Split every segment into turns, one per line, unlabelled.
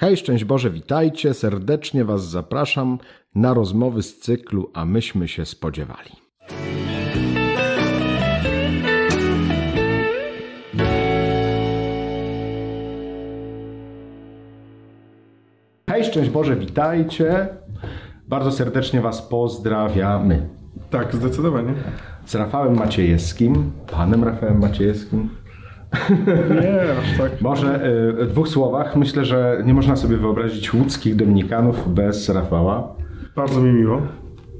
Hej, szczęść Boże, witajcie. Serdecznie Was zapraszam na rozmowy z cyklu A myśmy się spodziewali. Hej, szczęść Boże, witajcie. Bardzo serdecznie Was pozdrawiamy.
Tak, zdecydowanie.
Z Rafałem Maciejewskim, panem Rafałem Maciejewskim.
Nie, aż tak.
Może y, w dwóch słowach. Myślę, że nie można sobie wyobrazić łódzkich dominikanów bez Rafała.
Bardzo mi miło.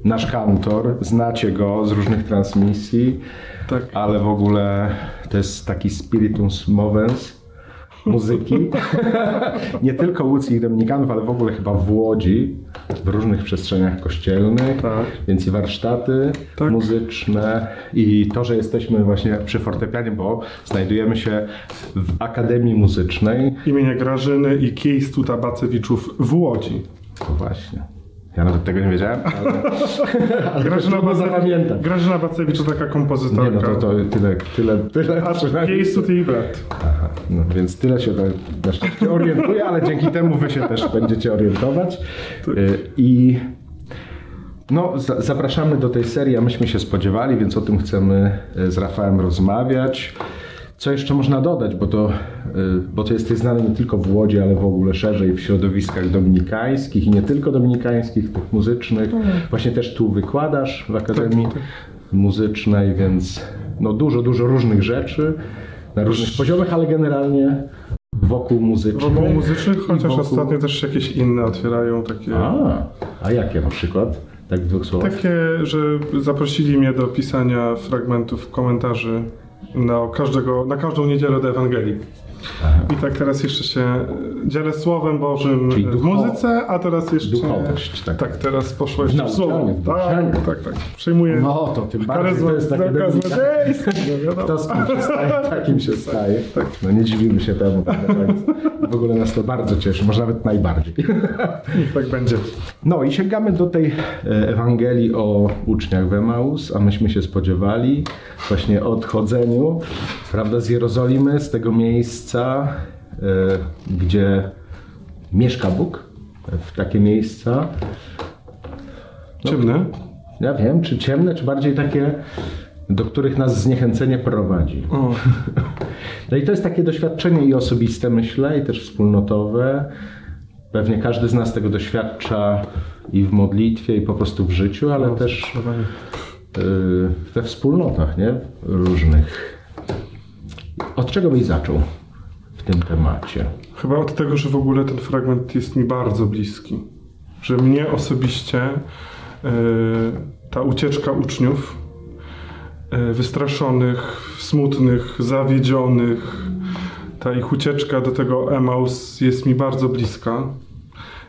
Nasz kantor, znacie go z różnych transmisji,
Tak.
ale w ogóle to jest taki spiritus movens muzyki. nie tylko łódzkich dominikanów, ale w ogóle chyba w Łodzi, w różnych przestrzeniach kościelnych,
Tak.
więc i warsztaty
Tak.
muzyczne i to, że jesteśmy właśnie przy fortepianie, bo znajdujemy się w Akademii Muzycznej.
Imienia Grażyny i Kiejstuta Bacewiczów w Łodzi.
To właśnie. Ja nawet tego nie wiedziałem, ale, ale
Grażyna, Bace-
zapamiętać.
Grażyna Bacewicz to taka kompozytorka.
Nie, no to, to tyle, tyle, tyle.
A jej brat.
Aha, no, więc tyle się to na szczęście orientuje, ale dzięki temu wy się też będziecie orientować. Y, I no, za, zapraszamy do tej serii, a myśmy się spodziewali, więc o tym chcemy y, z Rafałem rozmawiać. Co jeszcze można dodać, bo to, y, bo to jesteś znany nie tylko w Łodzi, ale w ogóle szerzej w środowiskach dominikańskich i nie tylko dominikańskich, tych muzycznych. Właśnie też tu wykładasz w Akademii Muzycznej, więc no dużo, dużo różnych rzeczy na różnych poziomach, ale generalnie wokół muzycznych.
Wokół muzycznych, chociaż
wokół-
ostatnio też się jakieś inne otwierają takie.
A, a jakie na przykład? Tak w dwóch słowach.
Takie, że zaprosili mnie do pisania fragmentów komentarzy na, każdego, na każdą niedzielę do Ewangelii. I tak teraz jeszcze się dzielę Słowem Bożym w muzyce, a teraz jeszcze...
duchowość, tak.
Tak, teraz poszło
W
jeszcze w
nauczaniu,
Słowo.
w
Tak, tak, tak. Przejmuję
No to tym bardziej to jest takie
złodziejstwa, no.
Kto z kim się staje, takim się staje. No nie dziwimy się temu. tak naprawdę. W ogóle nas to bardzo cieszy, może nawet najbardziej.
Niech tak będzie.
No i sięgamy do tej e, Ewangelii o uczniach w Emaus, a myśmy się spodziewali właśnie o odchodzeniu, prawda, z Jerozolimy, z tego miejsca, e, gdzie mieszka Bóg, w takie miejsca.
Ciemne?
Ja wiem, czy ciemne, czy bardziej takie, do których nas zniechęcenie prowadzi.
O,
No i to jest takie doświadczenie i osobiste, myślę, i też wspólnotowe. Pewnie każdy z nas tego doświadcza i w modlitwie, i po prostu w życiu, ale
no,
też y, we wspólnotach, nie? Różnych. Od czego byś zaczął w tym temacie?
Chyba od tego, że w ogóle ten fragment jest mi bardzo bliski. Że mnie osobiście e, ta ucieczka uczniów, e, wystraszonych, smutnych, zawiedzionych, ta ich ucieczka do tego Emaus jest mi bardzo bliska.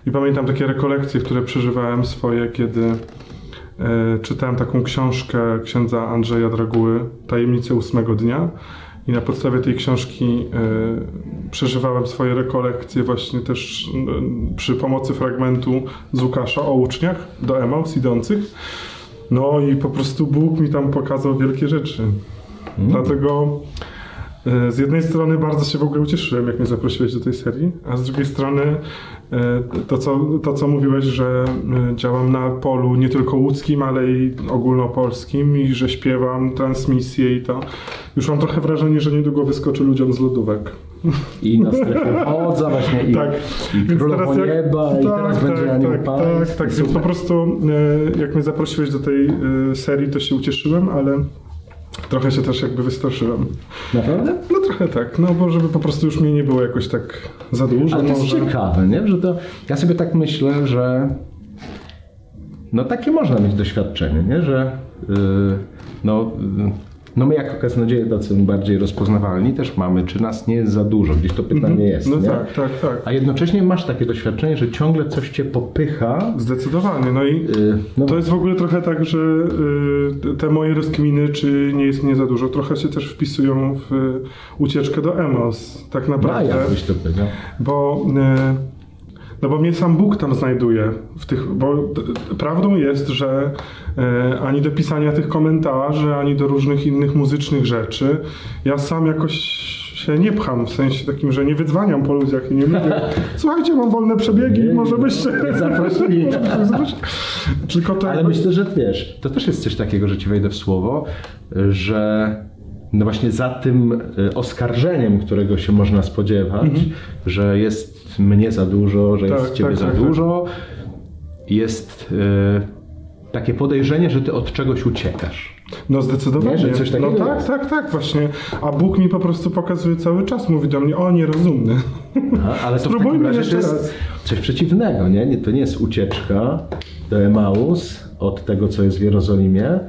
I pamiętam takie rekolekcje, które przeżywałem swoje, kiedy e, czytałem taką książkę księdza Andrzeja Draguły, Tajemnice ósmego dnia. I na podstawie tej książki e, przeżywałem swoje rekolekcje właśnie też e, przy pomocy fragmentu z Łukasza o uczniach do Emaus idących. No i po prostu Bóg mi tam pokazał wielkie rzeczy. Dlatego e, z jednej strony bardzo się w ogóle ucieszyłem, jak mnie zaprosiłeś do tej serii, a z drugiej strony e, to, co, to, co mówiłeś, że e, działam na polu nie tylko łódzkim, ale i ogólnopolskim i że śpiewam transmisje i to. Już mam trochę wrażenie, że niedługo wyskoczy ludziom z lodówek.
I na strefie wodza właśnie, i,
Tak.
i Królowo
jak-
Nieba, i teraz będzie
tak,
Anioł
tak,
Pański.
tak, tak, więc po prostu e, jak mnie zaprosiłeś do tej e, serii, to się ucieszyłem, ale trochę się też jakby wystraszyłem.
Naprawdę?
No trochę tak, no bo żeby po prostu już mnie nie było jakoś tak za dużo
Ale to jest
może.
ciekawe, nie? Że to, ja sobie tak myślę, że no takie można mieć doświadczenie, nie? Że yy, no, yy, no my jako kaznodzieje tacy bardziej rozpoznawalni też mamy, czy nas nie jest za dużo, gdzieś to pytanie jest,
No
nie?
tak, tak, tak.
A jednocześnie masz takie doświadczenie, że ciągle coś cię popycha.
Zdecydowanie. No i
Yy, no,
to jest w ogóle trochę tak, że y, te moje rozkminy, czy nie jest mnie za dużo, trochę się też wpisują w y, ucieczkę do Emos, tak naprawdę.
jak byś to powiedział?
Bo, y, no bo mnie sam Bóg tam znajduje. W tych, bo prawdą jest, że y, ani do pisania tych komentarzy, ani do różnych innych muzycznych rzeczy, ja sam jakoś się nie pcham, w sensie takim, że nie wydzwaniam po ludziach i nie mówię, słuchajcie, mam wolne przebiegi,
Nie,
może byście...
zaprosili.
Tylko to
Ale myślę, że wiesz, to też jest coś takiego, że ci wejdę w słowo, że no właśnie za tym y, oskarżeniem, którego się można spodziewać, że jest mnie za dużo, że.
Tak,
jest ciebie
tak,
za
tak, tak.
dużo, jest y, takie podejrzenie, że ty od czegoś uciekasz.
No zdecydowanie.
Nie, że coś takiego
no tak,
jest.
tak, tak, właśnie. A Bóg mi po prostu pokazuje cały czas, mówi do mnie, o nierozumny.
Aha, ale to w
Spróbujmy
razie
jeszcze raz.
coś przeciwnego, nie? nie? To nie jest ucieczka do Emaus od tego, co jest w Jerozolimie,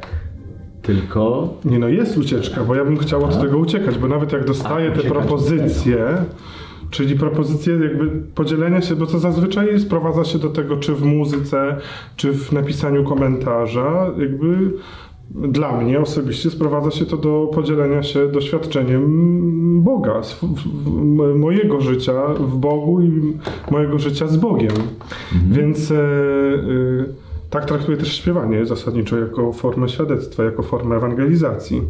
tylko
Nie no, jest ucieczka, bo ja bym chciał od tego uciekać, bo nawet jak dostaję
A,
te propozycje, czyli propozycje jakby podzielenia się, bo to zazwyczaj sprowadza się do tego, czy w muzyce, czy w napisaniu komentarza, jakby dla mnie osobiście sprowadza się to do podzielenia się doświadczeniem Boga, mojego życia w Bogu i mojego życia z Bogiem. Więc e, e, tak traktuję też śpiewanie zasadniczo jako formę świadectwa, jako formę ewangelizacji.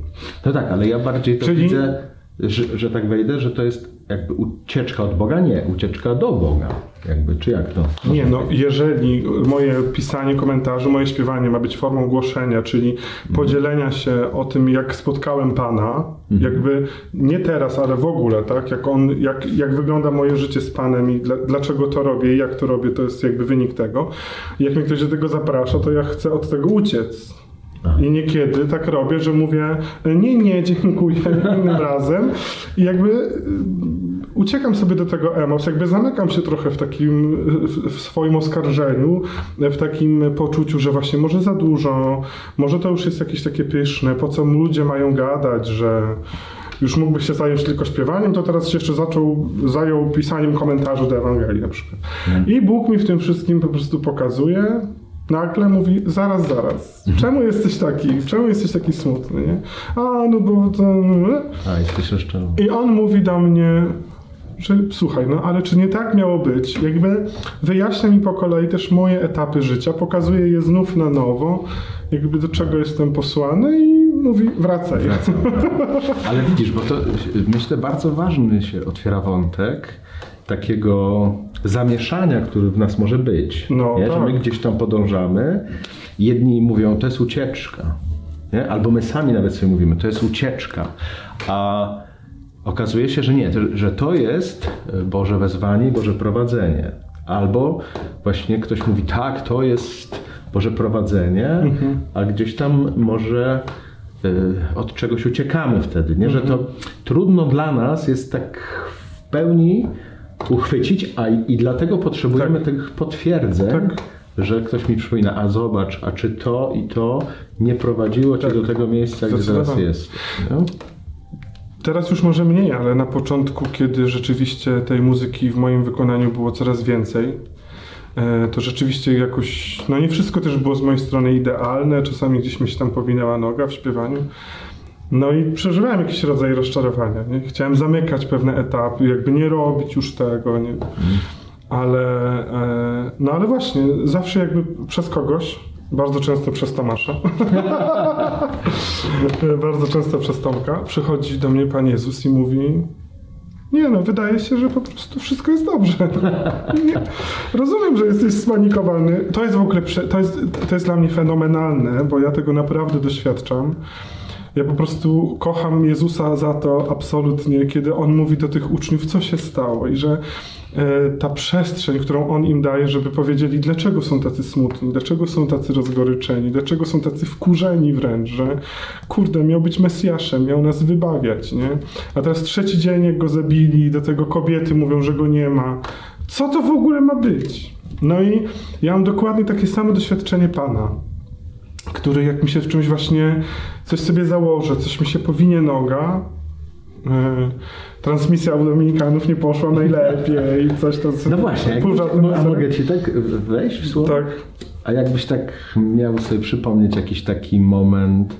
No tak, ale ja bardziej to
Czyli-
widzę, że, że tak wejdę, że to jest jakby ucieczka od Boga, nie, ucieczka do Boga. Jakby, czy jak to?
Nie, no jeżeli moje pisanie komentarzy, moje śpiewanie ma być formą głoszenia, czyli podzielenia się o tym, jak spotkałem Pana, jakby nie teraz, ale w ogóle, tak, jak on, jak, jak wygląda moje życie z Panem i dla, dlaczego to robię i jak to robię, to jest jakby wynik tego. Jak mnie ktoś do tego zaprasza, to ja chcę od tego uciec. I niekiedy tak robię, że mówię nie, nie, dziękuję innym razem. I jakby y, uciekam sobie do tego emos, jakby zamykam się trochę w takim, w, w swoim oskarżeniu, w takim poczuciu, że właśnie może za dużo, może to już jest jakieś takie pyszne, po co ludzie mają gadać, że już mógłby się zająć tylko śpiewaniem, to teraz się jeszcze zaczął, zajął pisaniem komentarzy do Ewangelii na przykład. I Bóg mi w tym wszystkim po prostu pokazuje, nagle mówi, zaraz, zaraz, czemu jesteś taki, czemu jesteś taki smutny, nie? A, no bo to...
A, jesteś rozczarowany.
I on mówi do mnie, że słuchaj, no ale czy nie tak miało być? Jakby wyjaśnia mi po kolei też moje etapy życia, pokazuje je znów na nowo, jakby do czego jestem posłany i mówi, wracaj.
Wracam. Ale widzisz, bo to myślę bardzo ważny się otwiera wątek takiego zamieszania, który w nas może być.
No,
nie? Że
tak.
my gdzieś tam podążamy. Jedni mówią, to jest ucieczka. Nie? Albo my sami nawet sobie mówimy, to jest ucieczka. A okazuje się, że nie, że to jest Boże wezwanie Boże prowadzenie. Albo właśnie ktoś mówi, tak, to jest Boże prowadzenie,
Mhm.
a gdzieś tam może y, od czegoś uciekamy wtedy, nie? że to
Mhm.
trudno dla nas jest tak w pełni uchwycić, a i, dlatego potrzebujemy
Tak.
tych potwierdzeń,
Tak.
że ktoś mi przypomina, a zobacz, a czy to i to nie prowadziło cię
Tak.
do tego miejsca, gdzie teraz jest. No?
Teraz już może mniej, ale na początku, kiedy rzeczywiście tej muzyki w moim wykonaniu było coraz więcej, e, to rzeczywiście jakoś, no nie wszystko też było z mojej strony idealne, czasami gdzieś mi się tam powinęła noga w śpiewaniu. No i przeżywałem jakiś rodzaj rozczarowania. Nie? Chciałem zamykać pewne etapy, jakby nie robić już tego, nie? Ale, e, no ale właśnie, zawsze jakby przez kogoś, bardzo często przez Tomasza, bardzo często przez Tomka, przychodzi do mnie Pan Jezus i mówi nie no, wydaje się, że po prostu wszystko jest dobrze. Nie. Rozumiem, że jesteś spanikowany. To jest w ogóle, to jest, to jest dla mnie fenomenalne, bo ja tego naprawdę doświadczam. Ja po prostu kocham Jezusa za to absolutnie, kiedy On mówi do tych uczniów, co się stało i że e, ta przestrzeń, którą On im daje, żeby powiedzieli, dlaczego są tacy smutni, dlaczego są tacy rozgoryczeni, dlaczego są tacy wkurzeni wręcz, że kurde, miał być Mesjaszem, miał nas wybawiać, nie? A teraz trzeci dzień, jak go zabili, do tego kobiety mówią, że go nie ma. Co to w ogóle ma być? No i ja mam dokładnie takie samo doświadczenie Pana który jak mi się w czymś właśnie coś sobie założę, coś mi się powinie noga, e, transmisja u Dominikanów nie poszła najlepiej, coś tam...
No właśnie, jak, a mogę ci tak wejść w słowo?
Tak.
A jakbyś tak miał sobie przypomnieć jakiś taki moment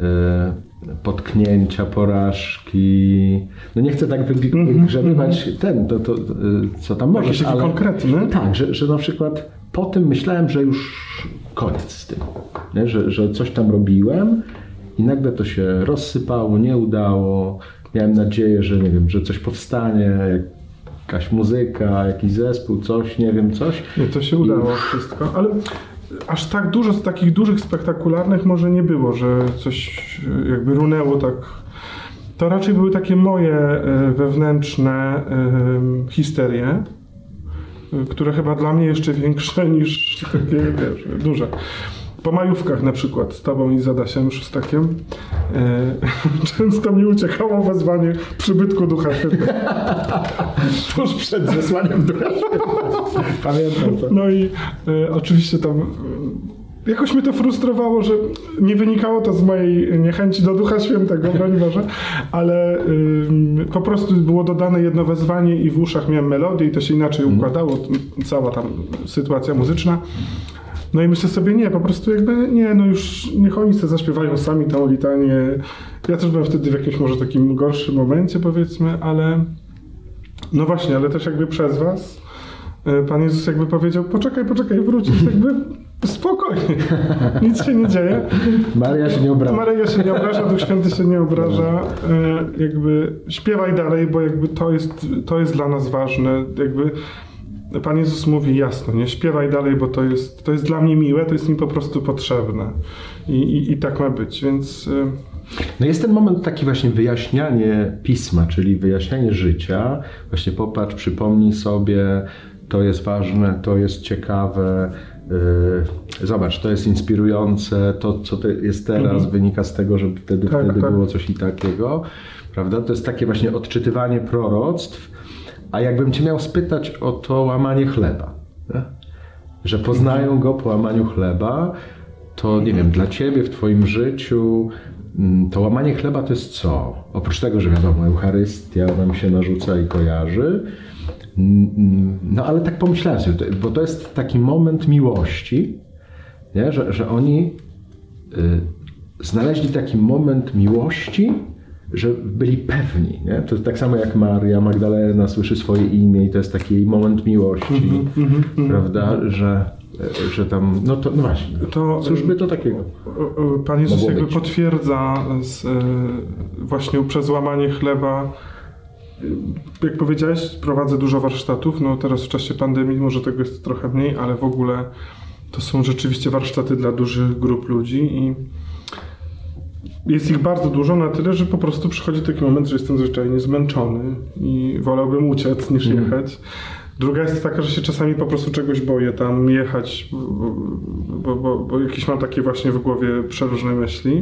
e, potknięcia, porażki. No nie chcę tak wyg- wygrzebywać ten, to, to, e, co tam możesz,
Jakiś
ale
konkretny?
tak, że, że na przykład po tym myślałem, że już koniec z tym, nie? Że, że coś tam robiłem i nagle to się rozsypało, nie udało, miałem nadzieję, że nie wiem, że coś powstanie, jakaś muzyka, jakiś zespół, coś, nie wiem, coś.
Nie, to się udało wszystko, ale aż tak dużo z takich dużych, spektakularnych może nie było, że coś e, jakby runęło tak. To raczej były takie moje e, wewnętrzne e, histerie, które chyba dla mnie jeszcze większe niż takie, wiesz, duże. Po majówkach na przykład z tobą i z Adasiem Szustakiem e, często mi uciekało wezwanie przybytku Ducha Świętego.
Tuż przed zesłaniem ducha Pamiętam to.
No i e, oczywiście tam jakoś mnie to frustrowało, że nie wynikało to z mojej niechęci do Ducha Świętego, broń Boże, ale ym, po prostu było dodane jedno wezwanie i w uszach miałem melodię i to się inaczej układało, t- cała tam sytuacja muzyczna. No i myślę sobie, nie, po prostu jakby nie, no już niech oni sobie zaśpiewają sami tą litanię. Ja też byłem wtedy w jakimś może takim gorszym momencie powiedzmy, ale no właśnie, ale też jakby przez was e, Pan Jezus jakby powiedział, poczekaj, poczekaj, wrócisz, jakby spokojnie, nic się nie dzieje.
Maria się nie obraża.
Maryja się nie obraża, Duch Święty się nie obraża, e, jakby śpiewaj dalej, bo jakby to jest, to jest dla nas ważne, jakby Pan Jezus mówi jasno, nie śpiewaj dalej, bo to jest, to jest dla mnie miłe, to jest mi po prostu potrzebne i, i, i tak ma być, więc e,
No jest ten moment taki właśnie wyjaśnianie pisma, czyli wyjaśnianie życia. Właśnie popatrz, przypomnij sobie, to jest ważne, to jest ciekawe. Yy, Zobacz, to jest inspirujące, to co jest teraz wynika z tego, że wtedy,
Tak,
wtedy
tak.
było coś i takiego, prawda? To jest takie właśnie odczytywanie proroctw, a jakbym cię miał spytać o to łamanie chleba, nie? że poznają go po łamaniu chleba, to nie wiem, dla ciebie w twoim życiu mm, to łamanie chleba to jest co? Oprócz tego, że wiadomo, Eucharystia nam się narzuca i kojarzy, no ale tak pomyślałem sobie, bo to jest taki moment miłości, nie? Że, że oni y, znaleźli taki moment miłości, że byli pewni. Nie? To tak samo jak Maria Magdalena słyszy swoje imię i to jest taki moment miłości, prawda, że, że tam, no to no właśnie,
To-
cóż by to takiego?
Pan Jezus jakby potwierdza z, e, właśnie przez łamanie chleba. Jak powiedziałeś, prowadzę dużo warsztatów. No teraz w czasie pandemii może tego jest trochę mniej, ale w ogóle to są rzeczywiście warsztaty dla dużych grup ludzi i jest ich bardzo dużo na tyle, że po prostu przychodzi taki moment, że jestem zwyczajnie zmęczony i wolałbym uciec niż jechać. Druga jest taka, że się czasami po prostu czegoś boję tam jechać, bo, bo, bo, bo jakieś mam takie właśnie w głowie przeróżne myśli.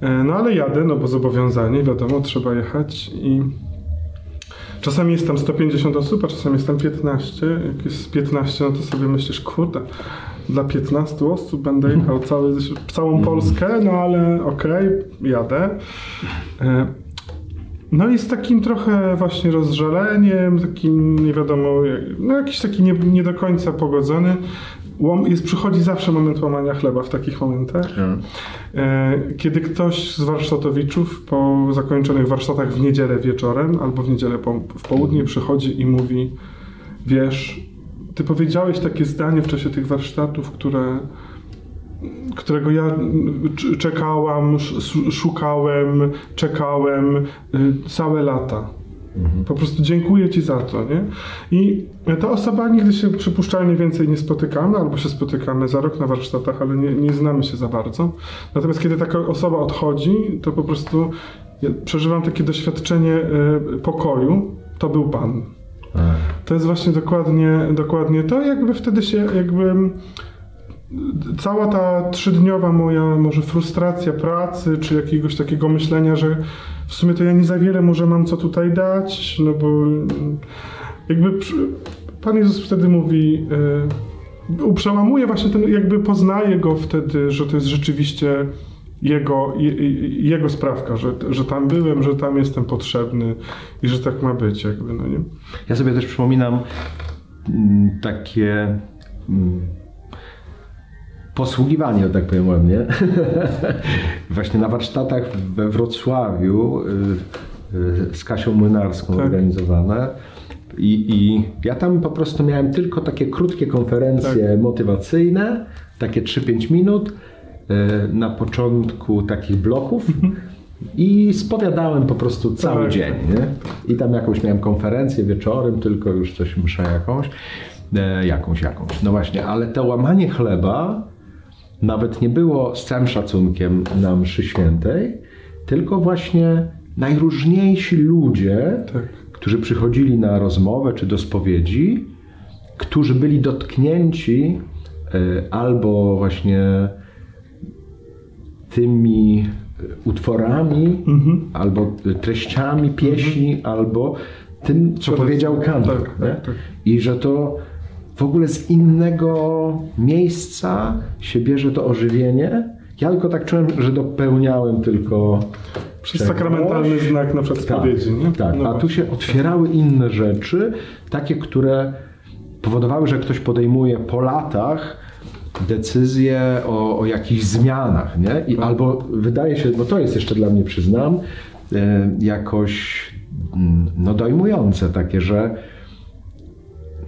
E, No ale jadę, no bo zobowiązanie, wiadomo, trzeba jechać i czasami jest tam 150 osób, a czasami jest tam 15. Jak jest 15, no to sobie myślisz, kurde, dla 15 osób będę jechał cały, całą Polskę, no ale okej, jadę. E, No i z takim trochę właśnie rozżaleniem, takim nie wiadomo, no jakiś taki nie, nie do końca pogodzony. Łom, jest, przychodzi zawsze moment łamania chleba w takich momentach. E, Kiedy ktoś z warsztatowiczów po zakończonych warsztatach w niedzielę wieczorem albo w niedzielę po, w południe przychodzi i mówi wiesz, ty powiedziałeś takie zdanie w czasie tych warsztatów, które którego ja cz- czekałam, sz- szukałem, czekałem y, całe lata. Po prostu dziękuję Ci za to, nie? I ta osoba nigdy się przypuszczalnie więcej nie spotykamy, albo się spotykamy za rok na warsztatach, ale nie, nie znamy się za bardzo. Natomiast kiedy taka osoba odchodzi, to po prostu ja przeżywam takie doświadczenie y, pokoju. To był Pan. To jest właśnie dokładnie, dokładnie to, jakby wtedy się jakby cała ta trzydniowa moja może frustracja pracy, czy jakiegoś takiego myślenia, że w sumie to ja nie za wiele może mam co tutaj dać, no bo jakby Pan Jezus wtedy mówi, y, przełamuje właśnie ten, jakby poznaje go wtedy, że to jest rzeczywiście jego, je, jego sprawka, że, że tam byłem, że tam jestem potrzebny i że tak ma być jakby, no nie?
Ja sobie też przypominam mm, takie mm, posługiwanie, tak powiem ładnie. Właśnie na warsztatach we Wrocławiu y, y, z Kasią Młynarską
Tak.
organizowane. I, I ja tam po prostu miałem tylko takie krótkie konferencje motywacyjne, takie 3-5 minut y, na początku takich bloków. I spowiadałem po prostu cały
Tak.
dzień, nie? I tam jakąś miałem konferencję wieczorem, tylko już coś muszę jakąś, e, jakąś, jakąś. No właśnie, ale to łamanie chleba nawet nie było z całym szacunkiem na mszy świętej, tylko właśnie najróżniejsi ludzie,
Tak.
którzy przychodzili na rozmowę czy do spowiedzi, którzy byli dotknięci e, albo właśnie tymi e, utworami, albo treściami pieśni, albo tym, co powiedział kantor.
tak, tak, tak.
I że to w ogóle z innego miejsca się bierze to ożywienie. Ja tylko tak czułem, że dopełniałem tylko
Przez sakramentalny znak na przykład
Tak,
spowiedzi, nie?
tak.
No
a tu
właśnie.
się otwierały inne rzeczy, takie, które powodowały, że ktoś podejmuje po latach decyzje o, o jakichś zmianach, nie? I albo wydaje się, bo to jest jeszcze dla mnie, przyznam, e, jakoś mm, no dojmujące takie, że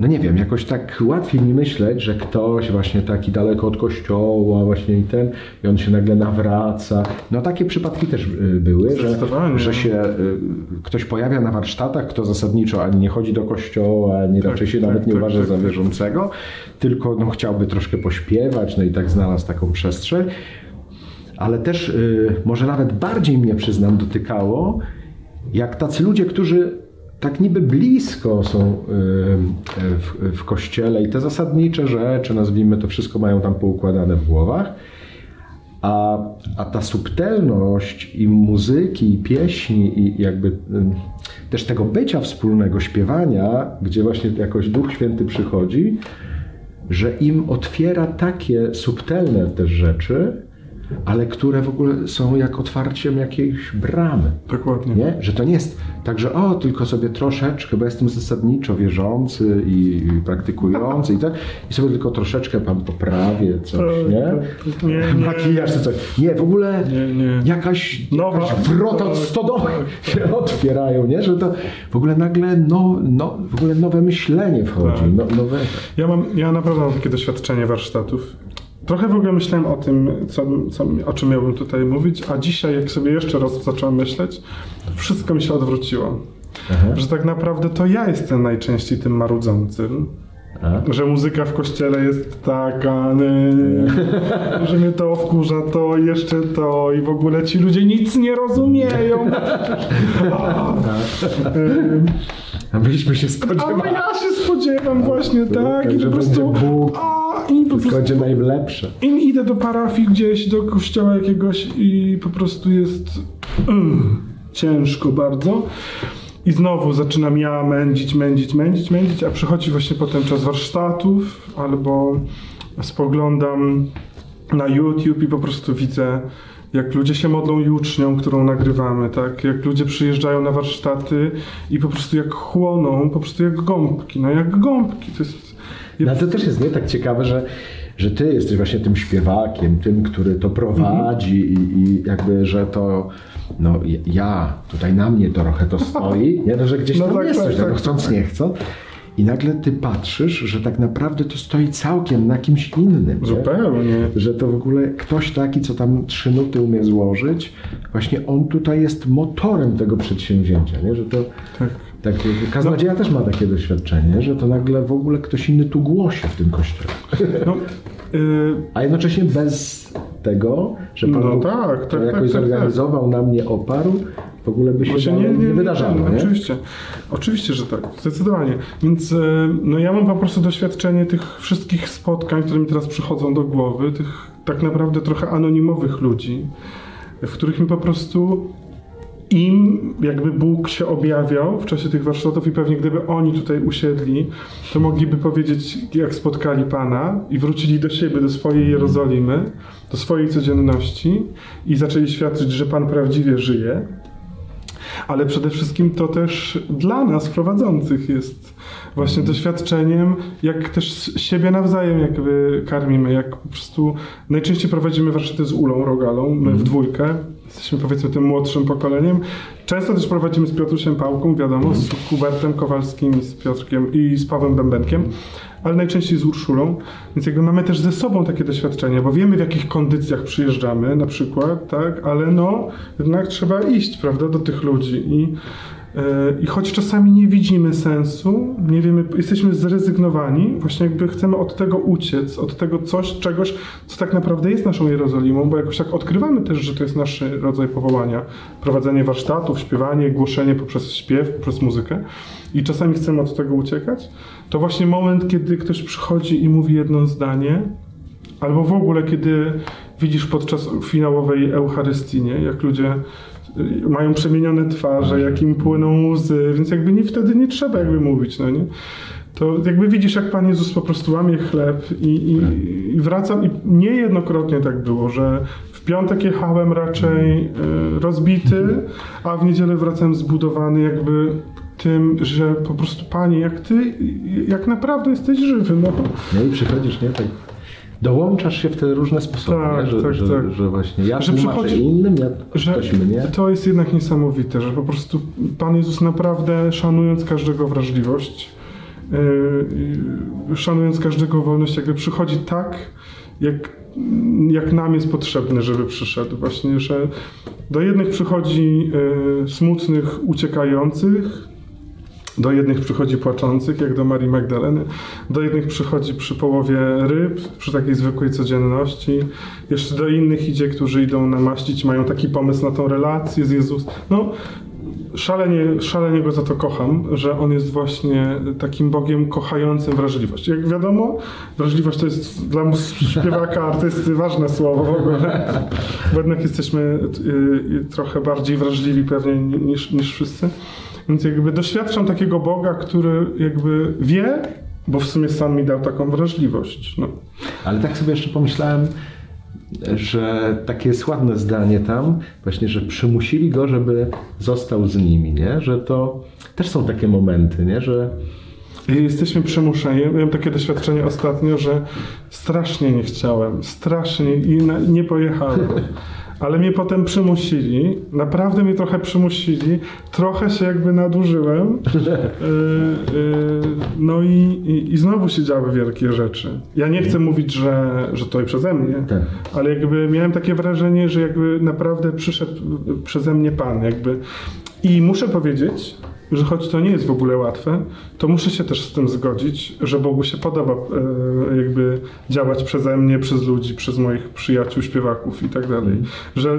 no nie wiem, jakoś tak łatwiej mi myśleć, że ktoś właśnie taki daleko od kościoła właśnie i ten, i on się nagle nawraca. No takie przypadki też y, były, że, że się y, ktoś pojawia na warsztatach, kto zasadniczo ani nie chodzi do kościoła, ani raczej się
tak,
nawet nie
tak,
uważa
tak,
za
tak.
wierzącego, tylko no, chciałby troszkę pośpiewać, no i tak znalazł taką przestrzeń. Ale też y, może nawet bardziej mnie przyznam dotykało, jak tacy ludzie, którzy tak niby blisko są y, w, w kościele i te zasadnicze rzeczy, nazwijmy to wszystko, mają tam poukładane w głowach, a, a ta subtelność i muzyki, i pieśni, i jakby ym, też tego bycia wspólnego, śpiewania, gdzie właśnie jakoś Duch Święty przychodzi, że im otwiera takie subtelne też rzeczy, ale które w ogóle są jak otwarciem jakiejś bramy.
Dokładnie.
Nie? Że to nie jest tak, że o, tylko sobie troszeczkę, bo jestem zasadniczo wierzący i, i praktykujący i tak, i sobie tylko troszeczkę pan poprawię coś,
Tak,
nie?
tak, tak. Nie, nie.
Makijaż czy coś. Nie, w ogóle
Nie,
jakaś,
Nowa-
jakaś wrota od stodoły
tak,
się otwierają, nie? Że to w ogóle nagle no, no, w ogóle nowe myślenie wchodzi,
Tak.
no, nowe...
Ja, mam, ja naprawdę mam takie doświadczenie warsztatów. Trochę w ogóle myślałem o tym, co, co, o czym miałbym tutaj mówić, a dzisiaj, jak sobie jeszcze raz zacząłem myśleć, wszystko mi się odwróciło.
Aha.
Że tak naprawdę to ja jestem najczęściej tym marudzącym.
A?
Że muzyka w kościele jest taka, nie, że mnie to wkurza, to jeszcze to i w ogóle ci ludzie nic nie rozumieją. Ym,
A byliśmy się
A
spodziewali,
ja się spodziewam właśnie tak i
że
po prostu...
Bóg.
I po prostu
będzie najlepsze.
i idę do parafii gdzieś, do kościoła jakiegoś i po prostu jest mm, ciężko bardzo. I znowu zaczynam ja mędzić, mędzić, mędzić, mędzić, a przychodzi właśnie potem czas warsztatów albo spoglądam na YouTube i po prostu widzę, jak ludzie się modlą jucznią, którą nagrywamy, tak? Jak ludzie przyjeżdżają na warsztaty i po prostu jak chłoną, po prostu jak gąbki, no jak gąbki. To jest...
No ale to też jest nie tak ciekawe, że, że ty jesteś właśnie tym śpiewakiem, tym, który to prowadzi i, i jakby, że to no ja, tutaj na mnie trochę to stoi, nie? No, że gdzieś
No
tam
tak,
jesteś,
tak,
no,
tak,
chcąc,
tak.
nie chcąc. I nagle ty patrzysz, że tak naprawdę to stoi całkiem na kimś innym. nie?
Zupełnie.
Że to w ogóle ktoś taki, co tam trzy nuty umie złożyć, właśnie on tutaj jest motorem tego przedsięwzięcia, nie? Że to
Tak.
Tak, kaznodzieja też ma takie doświadczenie, że to nagle w ogóle ktoś inny tu głosi w tym kościele.
No, yy,
A jednocześnie bez tego, że Pan
No
Bóg
tak,
to
tak,
jakoś
tak, tak,
zorganizował, na mnie oparł, w ogóle by się,
nie,
nie,
nie,
wydarzało.
nie,
Nie?
Oczywiście, oczywiście, że tak, zdecydowanie. Więc e, no ja mam po prostu doświadczenie tych wszystkich spotkań, które mi teraz przychodzą do głowy, tych tak naprawdę trochę anonimowych ludzi, w których mi po prostu im jakby Bóg się objawiał w czasie tych warsztatów i pewnie gdyby oni tutaj usiedli, to mogliby powiedzieć, jak spotkali Pana i wrócili do siebie, do swojej Jerozolimy, do swojej codzienności i zaczęli świadczyć, że Pan prawdziwie żyje. Ale przede wszystkim to też dla nas prowadzących jest właśnie doświadczeniem, jak też siebie nawzajem jakby karmimy, jak po prostu najczęściej prowadzimy warsztaty z Ulą Rogalą, my w dwójkę, jesteśmy powiedzmy tym młodszym pokoleniem. Często też prowadzimy z Piotrusiem Pałką, wiadomo, z Hubertem Kowalskim, z Piotrkiem i z Pawłem Bębenkiem, ale najczęściej z Urszulą. Więc jakby mamy też ze sobą takie doświadczenia, bo wiemy w jakich kondycjach przyjeżdżamy na przykład, tak, ale no jednak trzeba iść, prawda, do tych ludzi i i choć czasami nie widzimy sensu, nie wiemy, jesteśmy zrezygnowani, właśnie jakby chcemy od tego uciec, od tego coś, czegoś, co tak naprawdę jest naszą Jerozolimą, bo jakoś tak odkrywamy też, że to jest nasz rodzaj powołania. Prowadzenie warsztatów, śpiewanie, głoszenie poprzez śpiew, poprzez muzykę i czasami chcemy od tego uciekać, to właśnie moment, kiedy ktoś przychodzi i mówi jedno zdanie, albo w ogóle kiedy widzisz podczas finałowej Eucharystii, nie? jak ludzie mają przemienione twarze, jak im płyną łzy, więc jakby nie, wtedy nie trzeba jakby mówić, no nie? To jakby widzisz, jak Pan Jezus po prostu łamie chleb i, i, i wracam i niejednokrotnie tak było, że w piątek jechałem raczej y, rozbity, a w niedzielę wracałem zbudowany jakby tym, że po prostu Panie, jak Ty, jak naprawdę jesteś żywy, no.
No i przychodzisz, nie? Tak dołączasz się w te różne sposoby, tak, że, tak, że, tak. że właśnie ja że przychodzi, innym, ja że ktoś mnie.
To jest jednak niesamowite, że po prostu Pan Jezus naprawdę szanując każdego wrażliwość, yy, szanując każdego wolność, jakby przychodzi tak, jak, jak nam jest potrzebne, żeby przyszedł. Właśnie, że do jednych przychodzi yy, smutnych, uciekających, do jednych przychodzi płaczących, jak do Marii Magdaleny. Do jednych przychodzi przy połowie ryb, przy takiej zwykłej codzienności. Jeszcze do innych idzie, którzy idą namaścić, mają taki pomysł na tą relację z Jezusem. No, szalenie, szalenie go za to kocham, że on jest właśnie takim Bogiem kochającym wrażliwość. Jak wiadomo, wrażliwość to jest dla śpiewaka, artysty ważne słowo w ogóle, bo jednak jesteśmy y, y, trochę bardziej wrażliwi pewnie niż, niż wszyscy. Więc jakby doświadczam takiego Boga, który jakby wie, bo w sumie sam mi dał taką wrażliwość. No.
Ale tak sobie jeszcze pomyślałem, że takie jest ładne zdanie tam, właśnie, że przymusili go, żeby został z nimi, nie? Że to też są takie momenty, nie? Że
Jesteśmy przymuszeni. Miałem takie doświadczenie ostatnio, że strasznie nie chciałem, strasznie i nie pojechałem. ale mnie potem przymusili, naprawdę mnie trochę przymusili, trochę się jakby nadużyłem, yy, yy, no i, i, i, znowu się działy wielkie rzeczy. Ja nie chcę mówić, że, że to i przeze mnie, tak. ale jakby miałem takie wrażenie, że jakby naprawdę przyszedł przeze mnie Pan, jakby i muszę powiedzieć, że choć to nie jest w ogóle łatwe, to muszę się też z tym zgodzić, że Bogu się podoba e, jakby działać przeze mnie, przez ludzi, przez moich przyjaciół, śpiewaków i tak dalej. Że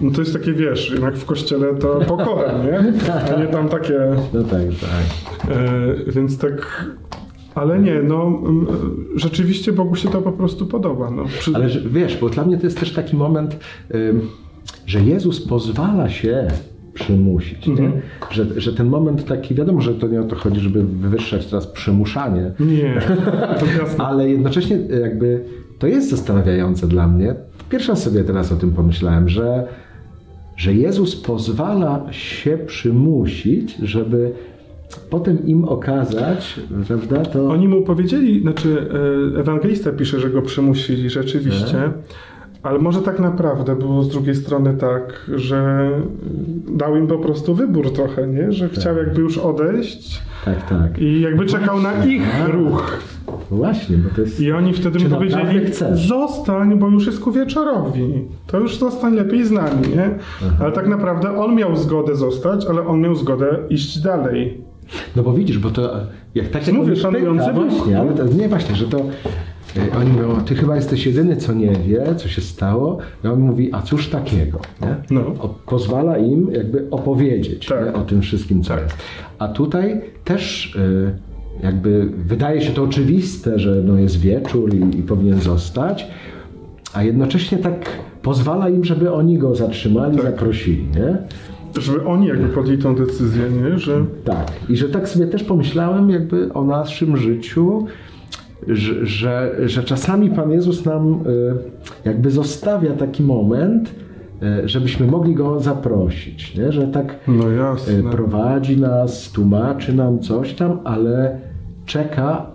no to jest takie, wiesz, jednak w kościele to pokora, nie? A nie tam takie...
No tak, tak.
E, więc tak... Ale nie, no rzeczywiście Bogu się to po prostu podoba. No.
Przy... Ale wiesz, bo dla mnie to jest też taki moment, że Jezus pozwala się przymusić. Mhm. Że, że ten moment taki, wiadomo, że to nie o to chodzi, żeby wywyższać teraz przymuszanie.
Nie,
ale jednocześnie jakby to jest zastanawiające dla mnie. Pierwsza sobie teraz o tym pomyślałem, że, że Jezus pozwala się przymusić, żeby potem im okazać, prawda, to...
Oni mu powiedzieli, znaczy e, ewangelista pisze, że go przymusili rzeczywiście, tak. Ale może tak naprawdę było z drugiej strony tak, że dał im po prostu wybór trochę, nie? Że tak. chciał jakby już odejść.
Tak, tak.
I jakby czekał na ich ruch.
Właśnie, bo to jest.
I oni wtedy mu powiedzieli: Zostań, bo już jest ku wieczorowi. To już zostań lepiej z nami, nie? Aha. Ale tak naprawdę on miał zgodę zostać, ale on miał zgodę iść dalej.
No bo widzisz, bo to jak tak
jak Mówię, szanujący
właśnie, ale to, nie właśnie, że to oni mówią, ty chyba jesteś jedyny, co nie wie, co się stało. I on mówi, a cóż takiego? Nie? No. O, pozwala im jakby opowiedzieć tak. o tym wszystkim, co tak. jest. A tutaj też y, jakby wydaje się to oczywiste, że no jest wieczór i, i powinien zostać, a jednocześnie tak pozwala im, żeby oni go zatrzymali, tak. zaprosili, nie?
Żeby oni jakby podjęli tą decyzję, nie? Że...
Tak. I że tak sobie też pomyślałem jakby o naszym życiu, że, że, że czasami Pan Jezus nam y, jakby zostawia taki moment, y, żebyśmy mogli Go zaprosić, nie? że tak
no
prowadzi nas, tłumaczy nam coś tam, ale czeka,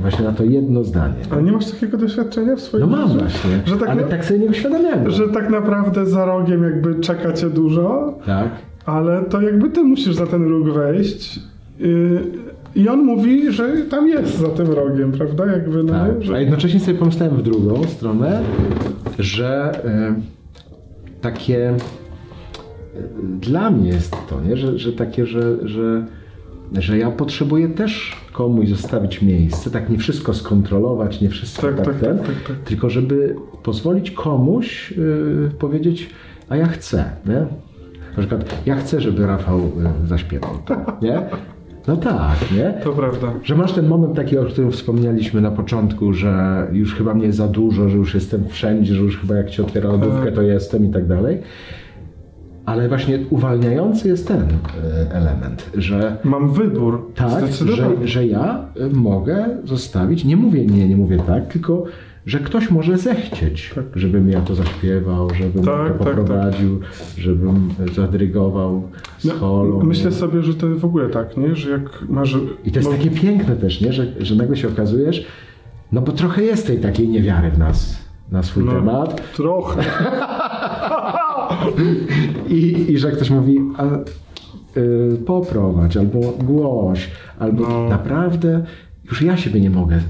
właśnie na to jedno zdanie.
Ale nie masz takiego doświadczenia w swoim
No mam
życiu?
właśnie,
Że tak,
ale
na-
tak sobie nie uświadamiałem.
że tak naprawdę za rogiem jakby czeka cię dużo,
Tak.
ale to jakby ty musisz za ten róg wejść. I on mówi, że tam jest za tym rogiem, prawda? Jakby, no,
Tak.
że...
A jednocześnie sobie pomyślałem w drugą stronę, że y, takie y, dla mnie jest to, nie? Że, że takie, że, że, że ja potrzebuję też komuś zostawić miejsce, tak nie wszystko skontrolować, nie wszystko
Tak,
tak,
tak,
ten,
tak, tak, tak.
tylko żeby pozwolić komuś y, powiedzieć, a ja chcę, nie? Na przykład, ja chcę, żeby Rafał zaśpiewał, nie? No tak, nie?
To prawda.
Że masz ten moment taki, o którym wspomnieliśmy na początku, że już chyba mnie za dużo, że już jestem wszędzie, że już chyba jak ci otwiera lodówkę,
Tak.
to jestem i tak dalej. Ale właśnie uwalniający jest ten e, element, że
Mam wybór.
tak, że, że ja mogę zostawić, nie mówię nie, nie mówię tak, tylko że ktoś może zechcieć, żebym ja to zaśpiewał, żebym
Tak,
to
tak,
poprowadził, żebym zadrygował z
No,
holą.
myślę sobie, że to w ogóle tak, nie? Że jak masz...
I to jest
mo-
takie piękne też, nie? Że, że nagle się okazujesz, no bo trochę jest tej takiej niewiary w nas, na swój
No.
temat.
Trochę.
I, I że ktoś mówi, a, y, poprowadź, albo głoś, albo
No.
naprawdę już ja siebie nie mogę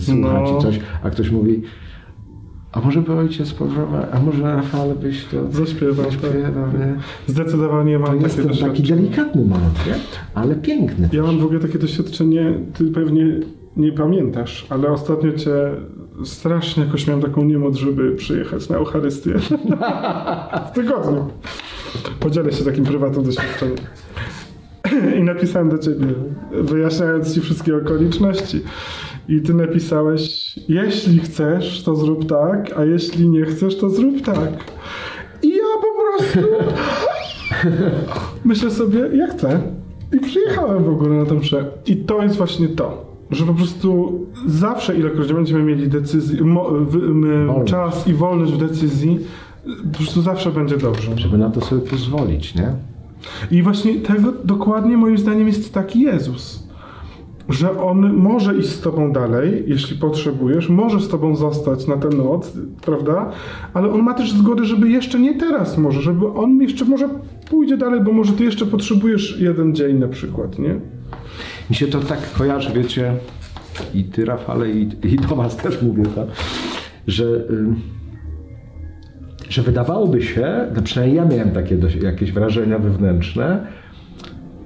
słuchać
No.
i coś, a ktoś mówi, a może by ojciec poprowadź, a może Rafale byś to
Zaśpiewał, tak.
zaśpiewał, nie?
Zdecydowanie mam
To
takie
jest taki delikatny moment, nie? Ale piękny.
Ja mam w ogóle takie doświadczenie, ty pewnie nie pamiętasz, ale ostatnio cię strasznie jakoś miałem taką niemoc, żeby przyjechać na Eucharystię. w tygodniu. Podzielę się takim prywatnym doświadczeniem. I napisałem do ciebie, wyjaśniając ci wszystkie okoliczności. I ty napisałeś, jeśli chcesz, to zrób tak, a jeśli nie chcesz, to zrób tak. I ja po prostu myślę sobie, ja chcę. I przyjechałem w ogóle na tę mszę. I to jest właśnie to, że po prostu zawsze, ilekroć będziemy mieli decyzję, mo, wy, m, czas i wolność w decyzji, po prostu zawsze będzie dobrze.
Żeby na to sobie pozwolić, nie?
I właśnie tego dokładnie moim zdaniem jest taki Jezus. Że On może iść z Tobą dalej, jeśli potrzebujesz, może z Tobą zostać na tę noc, prawda? Ale On ma też zgodę, żeby jeszcze nie teraz może, żeby On jeszcze może pójdzie dalej, bo może Ty jeszcze potrzebujesz jeden dzień na przykład, nie?
Mi się to tak kojarzy, wiecie, i ty, Rafale, i, i do was też mówię to, że, ym, że wydawałoby się, no przynajmniej ja miałem takie jakieś wrażenia wewnętrzne,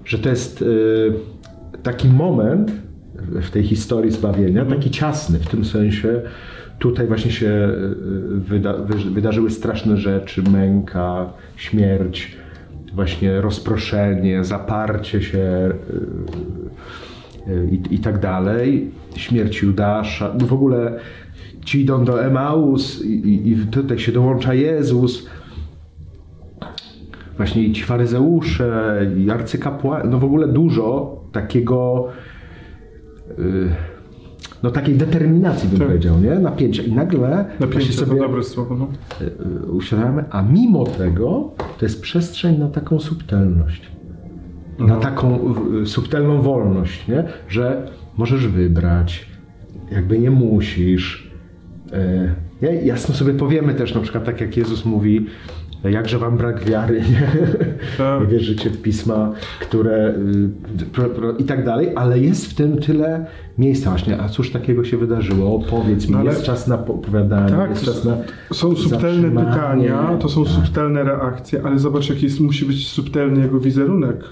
że to jest y, taki moment w tej historii zbawienia, taki ciasny, w tym sensie tutaj właśnie się y, wyda, wy, wydarzyły straszne rzeczy, męka, śmierć, właśnie rozproszenie, zaparcie się y, i, i tak dalej, śmierć Judasza, no w ogóle ci idą do Emaus i, i, i tutaj się dołącza Jezus, właśnie i ci faryzeusze, i arcykapłani, no w ogóle dużo takiego, y, no takiej determinacji bym
Tak.
powiedział, nie? Napięcia. I nagle
Napięcie to
sobie
dobre słowo, no.
y, uświadamiamy, a mimo tego to jest przestrzeń na taką subtelność. Na
No.
taką y, subtelną wolność, nie? że możesz wybrać, jakby nie musisz. Nie? Jasno sobie powiemy też, na przykład tak jak Jezus mówi, jakże wam brak wiary, nie,
Tak.
wierzycie w pisma, które y, i tak dalej, ale jest w tym tyle miejsca właśnie, a cóż takiego się wydarzyło, opowiedz mi,
No ale-
jest czas na opowiadanie,
Tak,
jest czas na
są subtelne pytania, to są
Tak.
subtelne reakcje, ale zobacz, jaki jest, musi być subtelny jego wizerunek.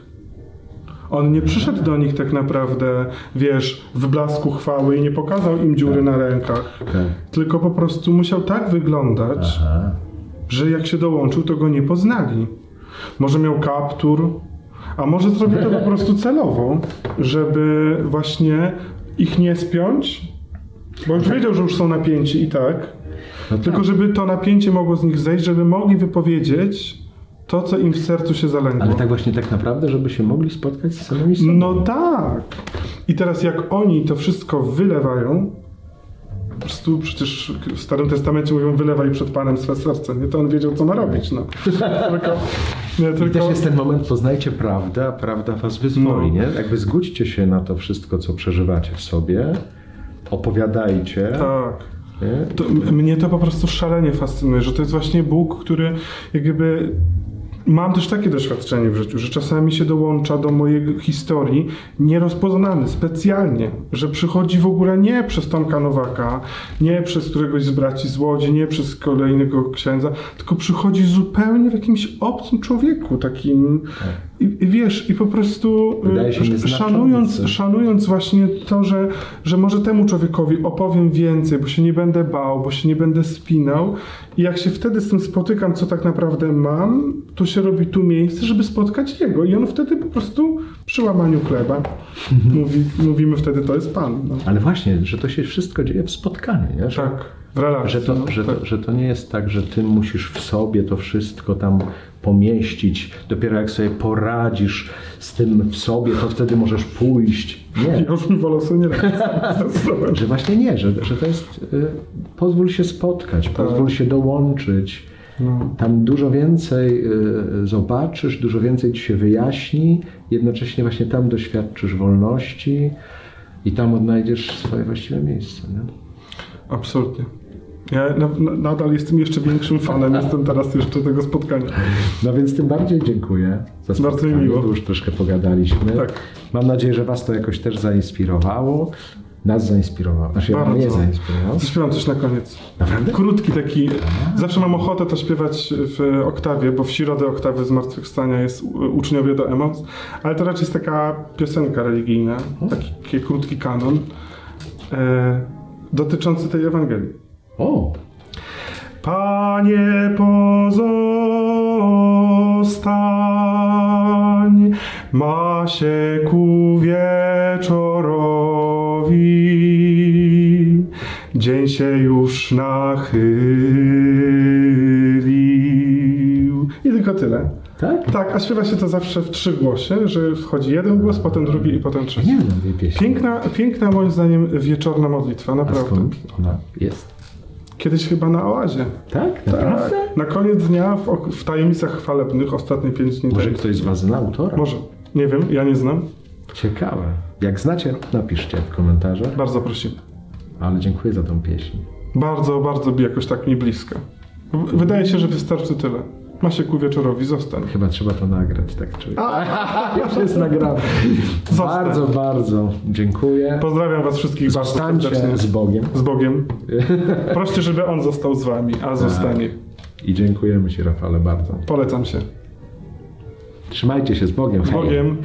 On nie przyszedł do nich tak naprawdę, wiesz, w blasku chwały i nie pokazał im dziury na rękach,
Tak.
tylko po prostu musiał tak wyglądać,
Aha.
że jak się dołączył, to go nie poznali. Może miał kaptur, a może zrobił to po prostu celowo, żeby właśnie ich nie spiąć, bo już wiedział, że już są napięci i tak,
No
tylko
tak.
żeby to napięcie mogło z nich zejść, żeby mogli wypowiedzieć to, co im w sercu się zalęgło.
Ale tak właśnie tak naprawdę, żeby się mogli spotkać z samymi sobą.
No tak. I teraz jak oni to wszystko wylewają, po prostu przecież w Starym Testamencie mówią wylewaj przed Panem swe serce, nie? To on wiedział, co ma robić, no. tylko, nie,
I
tylko,
też jest ten moment, poznajcie prawdę, a prawda was wyzwoli,
No.
nie? Jakby zgódźcie się na to wszystko, co przeżywacie w sobie opowiadajcie.
Tak. To, mnie to po prostu szalenie fascynuje, że to jest właśnie Bóg, który jakby. Mam też takie doświadczenie w życiu, że czasami się dołącza do mojej historii nierozpoznany specjalnie, że przychodzi w ogóle nie przez Tomka Nowaka, nie przez któregoś z braci z Łodzi, nie przez kolejnego księdza, tylko przychodzi zupełnie w jakimś obcym człowieku, takim i, i wiesz, i po prostu y, szanując, szanując właśnie to, że, że może temu człowiekowi opowiem więcej, bo się nie będę bał, bo się nie będę spinał. I jak się wtedy z tym spotykam, co tak naprawdę mam, to się robi tu miejsce, żeby spotkać jego. I on wtedy po prostu przy łamaniu chleba mówi, mówimy wtedy, to jest Pan. No.
Ale właśnie, że to się wszystko dzieje w spotkaniu, nie? Że,
Tak,
że, to,
no,
że,
tak.
to, że to nie jest tak, że ty musisz w sobie to wszystko tam pomieścić. Dopiero jak sobie poradzisz z tym w sobie, to wtedy możesz pójść. Nie.
Już mi sobie nie.
Że właśnie nie, że, że to jest. Y, pozwól się spotkać, pozwól się dołączyć.
No.
Tam dużo więcej y, zobaczysz, dużo więcej ci się wyjaśni, jednocześnie właśnie tam doświadczysz wolności i tam odnajdziesz swoje właściwe miejsce. Nie?
Absolutnie. Ja na, na, nadal jestem jeszcze większym fanem, jestem teraz jeszcze tego spotkania.
No więc tym bardziej dziękuję za
Bardzo mi
spotkanie,
miło.
bo już troszkę pogadaliśmy.
Tak.
Mam nadzieję, że Was to jakoś też zainspirowało. Nas zainspirowało. Znaczy
Bardzo.
mnie zainspirowało.
Zaśpiewam coś na koniec.
Naprawdę?
Krótki taki. Zawsze mam ochotę to śpiewać w oktawie, bo w środę oktawy Zmartwychwstania jest uczniowie do emoc, ale to raczej jest taka piosenka religijna, taki krótki kanon e, dotyczący tej Ewangelii.
O!
Panie pozostań, ma się ku wieczorowi, dzień się już nachylił. I tylko tyle.
Tak?
Tak, a śpiewa się to zawsze w trzy głosie, że wchodzi jeden głos, potem drugi i potem trzeci.
Nie wiem tej pieśni.
Piękna, piękna moim zdaniem wieczorna modlitwa,
A
naprawdę.
skąd ona jest?
Kiedyś chyba na oazie.
Tak? Naprawdę?
Tak. Na koniec dnia w, w tajemnicach chwalebnych ostatnie pięć dni.
Może ktoś z Was zna autora?
Może. Nie wiem, ja nie znam.
Ciekawe. Jak znacie, napiszcie w komentarzach.
Bardzo prosimy.
Ale dziękuję za tą pieśń.
Bardzo, bardzo jakoś tak mi bliska. Wydaje się, że wystarczy tyle. Ma się ku wieczorowi, zostań.
Chyba trzeba to nagrać, tak czuję. Już jest nagrane.
Zostań.
Bardzo, bardzo dziękuję.
Pozdrawiam was wszystkich bardzo
Zostańcie
serdecznie.
z Bogiem.
Z Bogiem. Proście, żeby On został z wami, a zostanie.
I dziękujemy Ci, Rafale, bardzo.
Polecam się.
Trzymajcie się z Bogiem.
Z. Bogiem.